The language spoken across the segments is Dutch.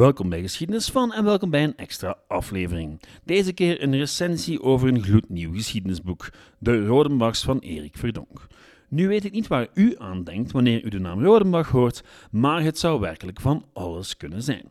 Welkom bij Geschiedenis van en welkom bij een extra aflevering. Deze keer een recensie over een gloednieuw geschiedenisboek, De Rodenbachs van Erik Verdonk. Nu weet ik niet waar u aan denkt wanneer u de naam Rodenbach hoort, maar het zou werkelijk van alles kunnen zijn.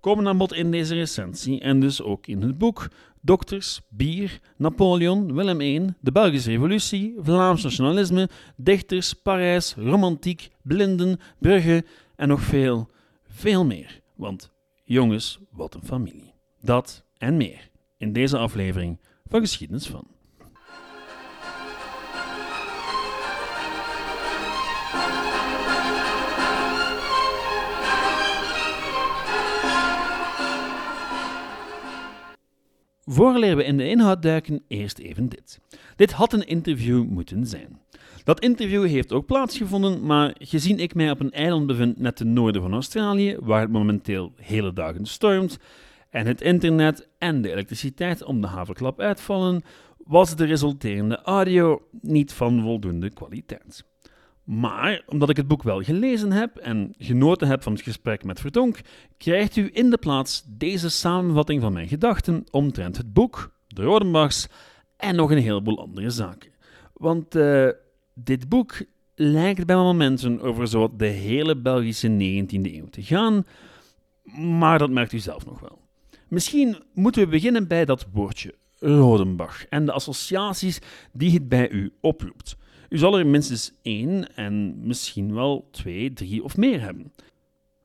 Komen aan bod in deze recensie en dus ook in het boek Dokters, Bier, Napoleon, Willem I, de Belgische Revolutie, Vlaams nationalisme, dichters, Parijs, romantiek, blinden, Brugge en nog veel, veel meer. Want jongens, wat een familie. Dat en meer in deze aflevering van Geschiedenis van. Vooraleer we in de inhoud duiken, eerst even dit. Dit had een interview moeten zijn. Dat interview heeft ook plaatsgevonden, maar gezien ik mij op een eiland bevind net ten noorden van Australië, waar het momenteel hele dagen stormt, en het internet en de elektriciteit om de haverklap uitvallen, was de resulterende audio niet van voldoende kwaliteit. Maar omdat ik het boek wel gelezen heb en genoten heb van het gesprek met Verdonk, krijgt u in de plaats deze samenvatting van mijn gedachten omtrent het boek, de Rodenbachs en nog een heleboel andere zaken. Want uh, dit boek lijkt bij momenten over zo de hele Belgische 19e eeuw te gaan, maar dat merkt u zelf nog wel. Misschien moeten we beginnen bij dat woordje Rodenbach en de associaties die het bij u oproept. U zal er minstens één en misschien wel twee, drie of meer hebben.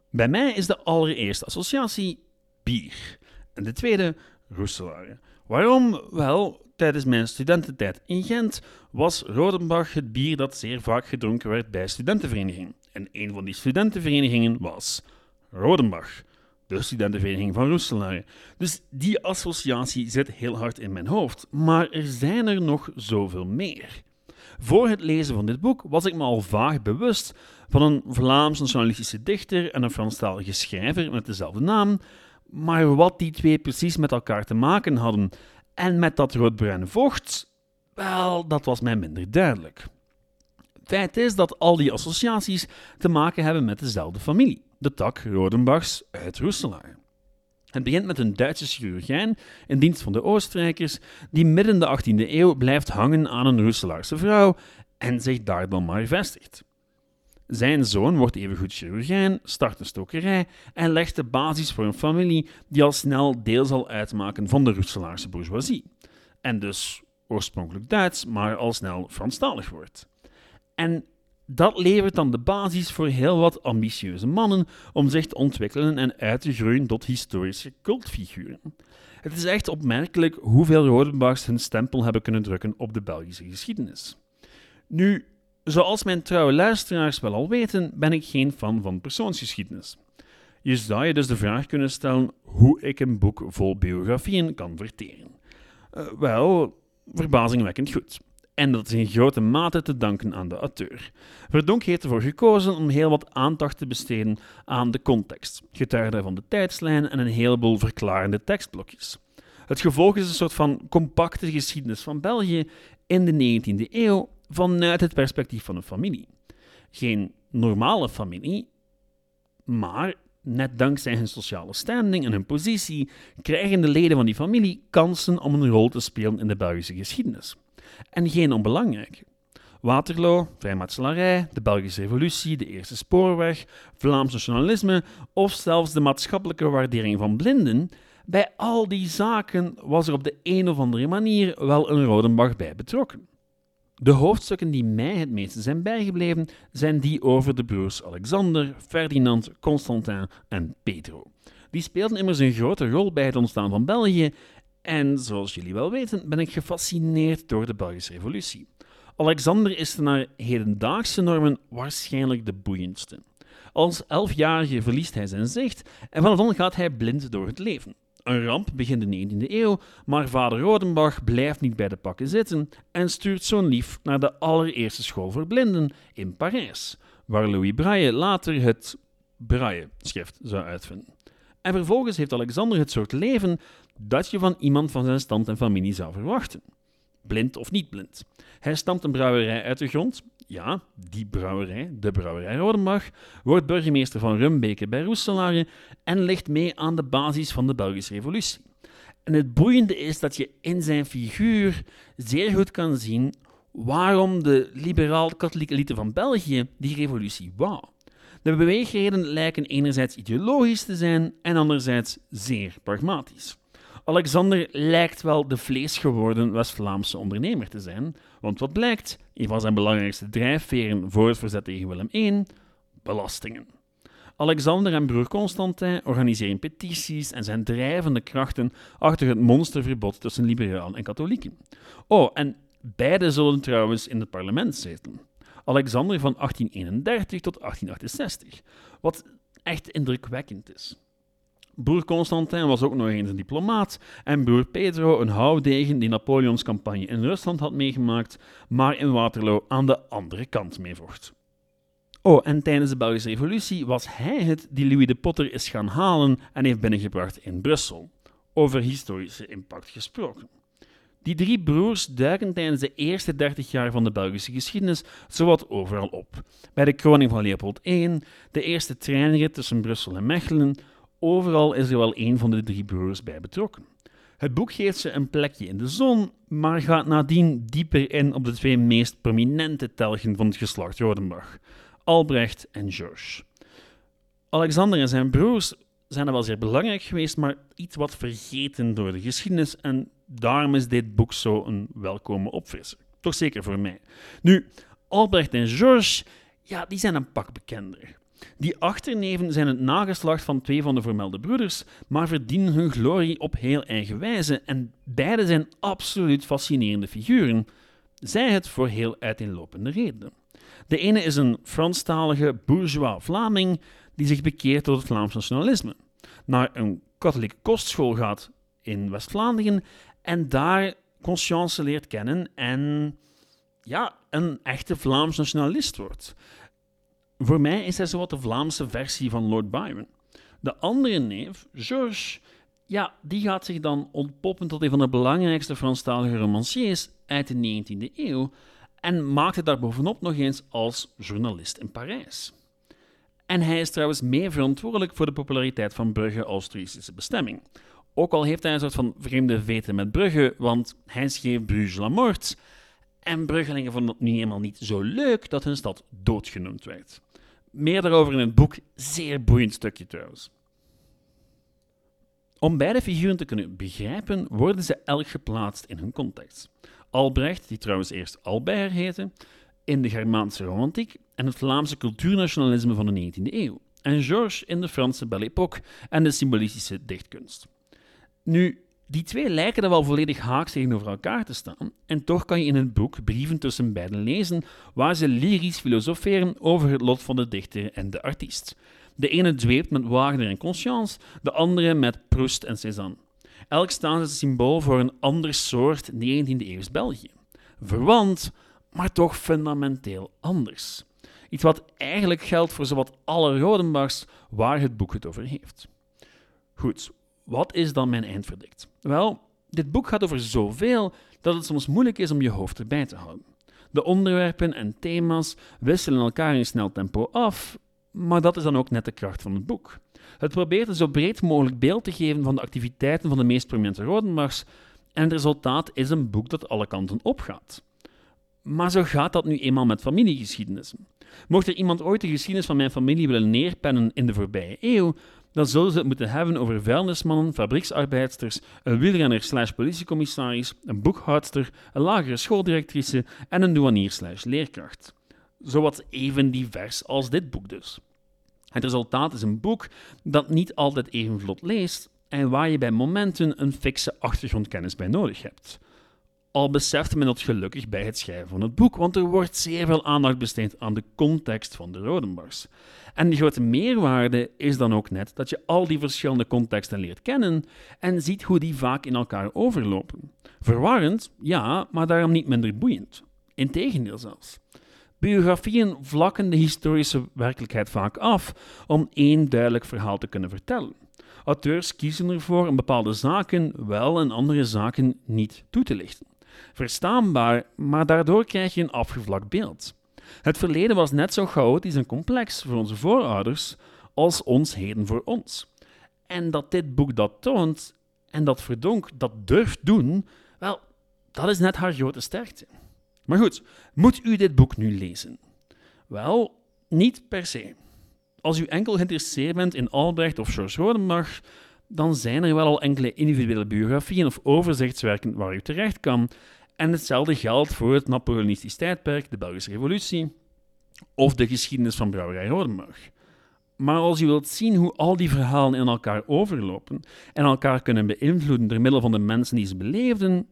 Bij mij is de allereerste associatie bier en de tweede roeselare. Waarom? Wel, tijdens mijn studententijd in Gent was Rodenbach het bier dat zeer vaak gedronken werd bij studentenverenigingen. En een van die studentenverenigingen was Rodenbach, de studentenvereniging van Roeselare. Dus die associatie zit heel hard in mijn hoofd. Maar er zijn er nog zoveel meer. Voor het lezen van dit boek was ik me al vaag bewust van een Vlaams nationalistische dichter en een Franstalige schrijver met dezelfde naam, maar wat die twee precies met elkaar te maken hadden en met dat roodbruine vocht, wel, dat was mij minder duidelijk. Feit is dat al die associaties te maken hebben met dezelfde familie, de tak Rodenbachs uit Roeselaar. Het begint met een Duitse chirurgijn in dienst van de Oostenrijkers, die midden de 18e eeuw blijft hangen aan een Roeselaarse vrouw en zich daar dan maar vestigt. Zijn zoon wordt evengoed chirurgijn, start een stokerij en legt de basis voor een familie die al snel deel zal uitmaken van de Roeselaarse bourgeoisie. En dus oorspronkelijk Duits, maar al snel Franstalig wordt. En dat levert dan de basis voor heel wat ambitieuze mannen om zich te ontwikkelen en uit te groeien tot historische cultfiguren. Het is echt opmerkelijk hoeveel Rodenbachs hun stempel hebben kunnen drukken op de Belgische geschiedenis. Nu, zoals mijn trouwe luisteraars wel al weten, ben ik geen fan van persoonsgeschiedenis. Je zou je dus de vraag kunnen stellen hoe ik een boek vol biografieën kan verteren. Uh, wel, verbazingwekkend goed. En dat is in grote mate te danken aan de auteur. Verdonk heeft ervoor gekozen om heel wat aandacht te besteden aan de context, getuige van de tijdslijn en een heleboel verklarende tekstblokjes. Het gevolg is een soort van compacte geschiedenis van België in de 19e eeuw vanuit het perspectief van een familie. Geen normale familie, maar net dankzij hun sociale standing en hun positie krijgen de leden van die familie kansen om een rol te spelen in de Belgische geschiedenis. En geen onbelangrijk. Waterloo, vrijmetselarij, de Belgische Revolutie, de Eerste Spoorweg, Vlaams nationalisme of zelfs de maatschappelijke waardering van blinden, bij al die zaken was er op de een of andere manier wel een Rodenbach bij betrokken. De hoofdstukken die mij het meeste zijn bijgebleven zijn die over de broers Alexander, Ferdinand, Constantin en Pedro. Die speelden immers een grote rol bij het ontstaan van België en zoals jullie wel weten ben ik gefascineerd door de Belgische Revolutie. Alexander is naar hedendaagse normen waarschijnlijk de boeiendste. Als elfjarige verliest hij zijn zicht en vanaf dan gaat hij blind door het leven. Een ramp begint de 19e eeuw, maar vader Rodenbach blijft niet bij de pakken zitten en stuurt zo'n lief naar de allereerste school voor blinden in Parijs, waar Louis Braille later het Braille-schrift zou uitvinden. En vervolgens heeft Alexander het soort leven dat je van iemand van zijn stand en familie zou verwachten. Blind of niet blind. Hij stampt een brouwerij uit de grond, ja, die brouwerij, de brouwerij Rodenbach, wordt burgemeester van Rumbeke bij Roeselare en ligt mee aan de basis van de Belgische revolutie. En het boeiende is dat je in zijn figuur zeer goed kan zien waarom de liberaal-katholieke elite van België die revolutie wou. De beweegreden lijken enerzijds ideologisch te zijn en anderzijds zeer pragmatisch. Alexander lijkt wel de vleesgeworden West-Vlaamse ondernemer te zijn, want wat blijkt, een van zijn belangrijkste drijfveren voor het verzet tegen Willem I, belastingen. Alexander en broer Constantin organiseren petities en zijn drijvende krachten achter het monsterverbod tussen liberalen en katholieken. Oh, en beide zullen trouwens in het parlement zitten. Alexander van 1831 tot 1868, wat echt indrukwekkend is. Broer Constantin was ook nog eens een diplomaat en broer Pedro een houdegen die Napoleons campagne in Rusland had meegemaakt, maar in Waterloo aan de andere kant meevocht. Oh, en tijdens de Belgische Revolutie was hij het die Louis de Potter is gaan halen en heeft binnengebracht in Brussel. Over historische impact gesproken. Die drie broers duiken tijdens de eerste dertig jaar van de Belgische geschiedenis zowat overal op. Bij de kroning van Leopold I, de eerste treinrit tussen Brussel en Mechelen, overal is er wel één van de drie broers bij betrokken. Het boek geeft ze een plekje in de zon, maar gaat nadien dieper in op de twee meest prominente telgen van het geslacht Rodenbach, Albrecht en George. Alexander en zijn broers zijn er wel zeer belangrijk geweest, maar iets wat vergeten door de geschiedenis en daarom is dit boek zo een welkome opfrisser. Toch zeker voor mij. Nu, Albrecht en George, ja, die zijn een pak bekender. Die achterneven zijn het nageslacht van twee van de vermelde broeders, maar verdienen hun glorie op heel eigen wijze en beide zijn absoluut fascinerende figuren. Zij het voor heel uiteenlopende redenen. De ene is een Franstalige bourgeois Vlaming die zich bekeert tot het Vlaams nationalisme, naar een katholieke kostschool gaat in West-Vlaanderen en daar conscience leert kennen en ja, een echte Vlaams nationalist wordt. Voor mij is hij zowat de Vlaamse versie van Lord Byron. De andere neef, Georges, ja, die gaat zich dan ontpoppen tot een van de belangrijkste Franstalige romanciers uit de 19e eeuw en maakt het daarbovenop nog eens als journalist in Parijs. En hij is trouwens mee verantwoordelijk voor de populariteit van Brugge als toeristische bestemming. Ook al heeft hij een soort van vreemde veten met Brugge, want hij schreef Bruges la Mort. En Bruggelingen vonden het nu eenmaal niet zo leuk dat hun stad doodgenoemd werd. Meer daarover in het boek, zeer boeiend stukje trouwens. Om beide figuren te kunnen begrijpen, worden ze elk geplaatst in hun context. Albrecht, die trouwens eerst Albert heette, in de Germaanse romantiek en het Vlaamse cultuurnationalisme van de 19e eeuw, en Georges in de Franse Belle Époque en de symbolistische dichtkunst. Nu, die twee lijken er wel volledig haaks tegenover elkaar te staan, en toch kan je in het boek brieven tussen beiden lezen waar ze lyrisch filosoferen over het lot van de dichter en de artiest. De ene dweept met Wagner en Conscience, de andere met Proust en Cézanne. Elk staan ze symbool voor een ander soort 19e-eeuws België. Verwant, maar toch fundamenteel anders. Iets wat eigenlijk geldt voor zowat alle Rodenbachs waar het boek het over heeft. Goed, wat is dan mijn eindverdict? Wel, dit boek gaat over zoveel dat het soms moeilijk is om je hoofd erbij te houden. De onderwerpen en thema's wisselen elkaar in snel tempo af, maar dat is dan ook net de kracht van het boek. Het probeert een zo breed mogelijk beeld te geven van de activiteiten van de meest prominente Rodenbachs en het resultaat is een boek dat alle kanten opgaat. Maar zo gaat dat nu eenmaal met familiegeschiedenissen. Mocht er iemand ooit de geschiedenis van mijn familie willen neerpennen in de voorbije eeuw, dan zullen ze het moeten hebben over vuilnismannen, fabrieksarbeidsters, een wielrenner slash politiecommissaris, een boekhoudster, een lagere schooldirectrice en een douanier slash leerkracht. Zowat even divers als dit boek dus. Het resultaat is een boek dat niet altijd even vlot leest en waar je bij momenten een fikse achtergrondkennis bij nodig hebt. Al beseft men dat gelukkig bij het schrijven van het boek, want er wordt zeer veel aandacht besteed aan de context van de Rodenbachs. En de grote meerwaarde is dan ook net dat je al die verschillende contexten leert kennen en ziet hoe die vaak in elkaar overlopen. Verwarrend, ja, maar daarom niet minder boeiend. Integendeel zelfs. Biografieën vlakken de historische werkelijkheid vaak af om één duidelijk verhaal te kunnen vertellen. Auteurs kiezen ervoor om bepaalde zaken wel en andere zaken niet toe te lichten. Verstaanbaar, maar daardoor krijg je een afgevlakt beeld. Het verleden was net zo chaotisch en complex voor onze voorouders als ons heden voor ons. En dat dit boek dat toont en dat Verdonk dat durft doen, wel, dat is net haar grote sterkte. Maar goed, moet u dit boek nu lezen? Wel, niet per se. Als u enkel geïnteresseerd bent in Albrecht of George Rodenbach, dan zijn er wel al enkele individuele biografieën of overzichtswerken waar u terecht kan. En hetzelfde geldt voor het Napoleonistisch tijdperk, de Belgische Revolutie of de geschiedenis van Brouwerij Rodenbach. Maar als u wilt zien hoe al die verhalen in elkaar overlopen en elkaar kunnen beïnvloeden door middel van de mensen die ze beleefden,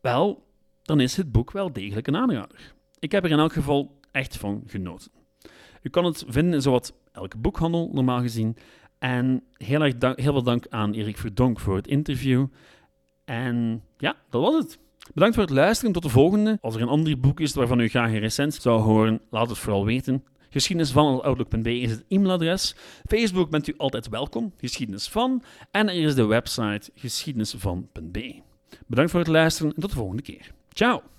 wel, dan is het boek wel degelijk een aanrader. Ik heb er in elk geval echt van genoten. U kan het vinden in zowat elke boekhandel, normaal gezien. En heel, erg dank, heel veel dank aan Erik Verdonk voor het interview. En ja, dat was het. Bedankt voor het luisteren. Tot de volgende. Als er een ander boek is waarvan u graag een recensie zou horen, laat het vooral weten. Geschiedenis van Outlook.be is het e-mailadres. Facebook bent u altijd welkom, geschiedenis van. En er is de website geschiedenisvan.be. Bedankt voor het luisteren en tot de volgende keer. Ciao!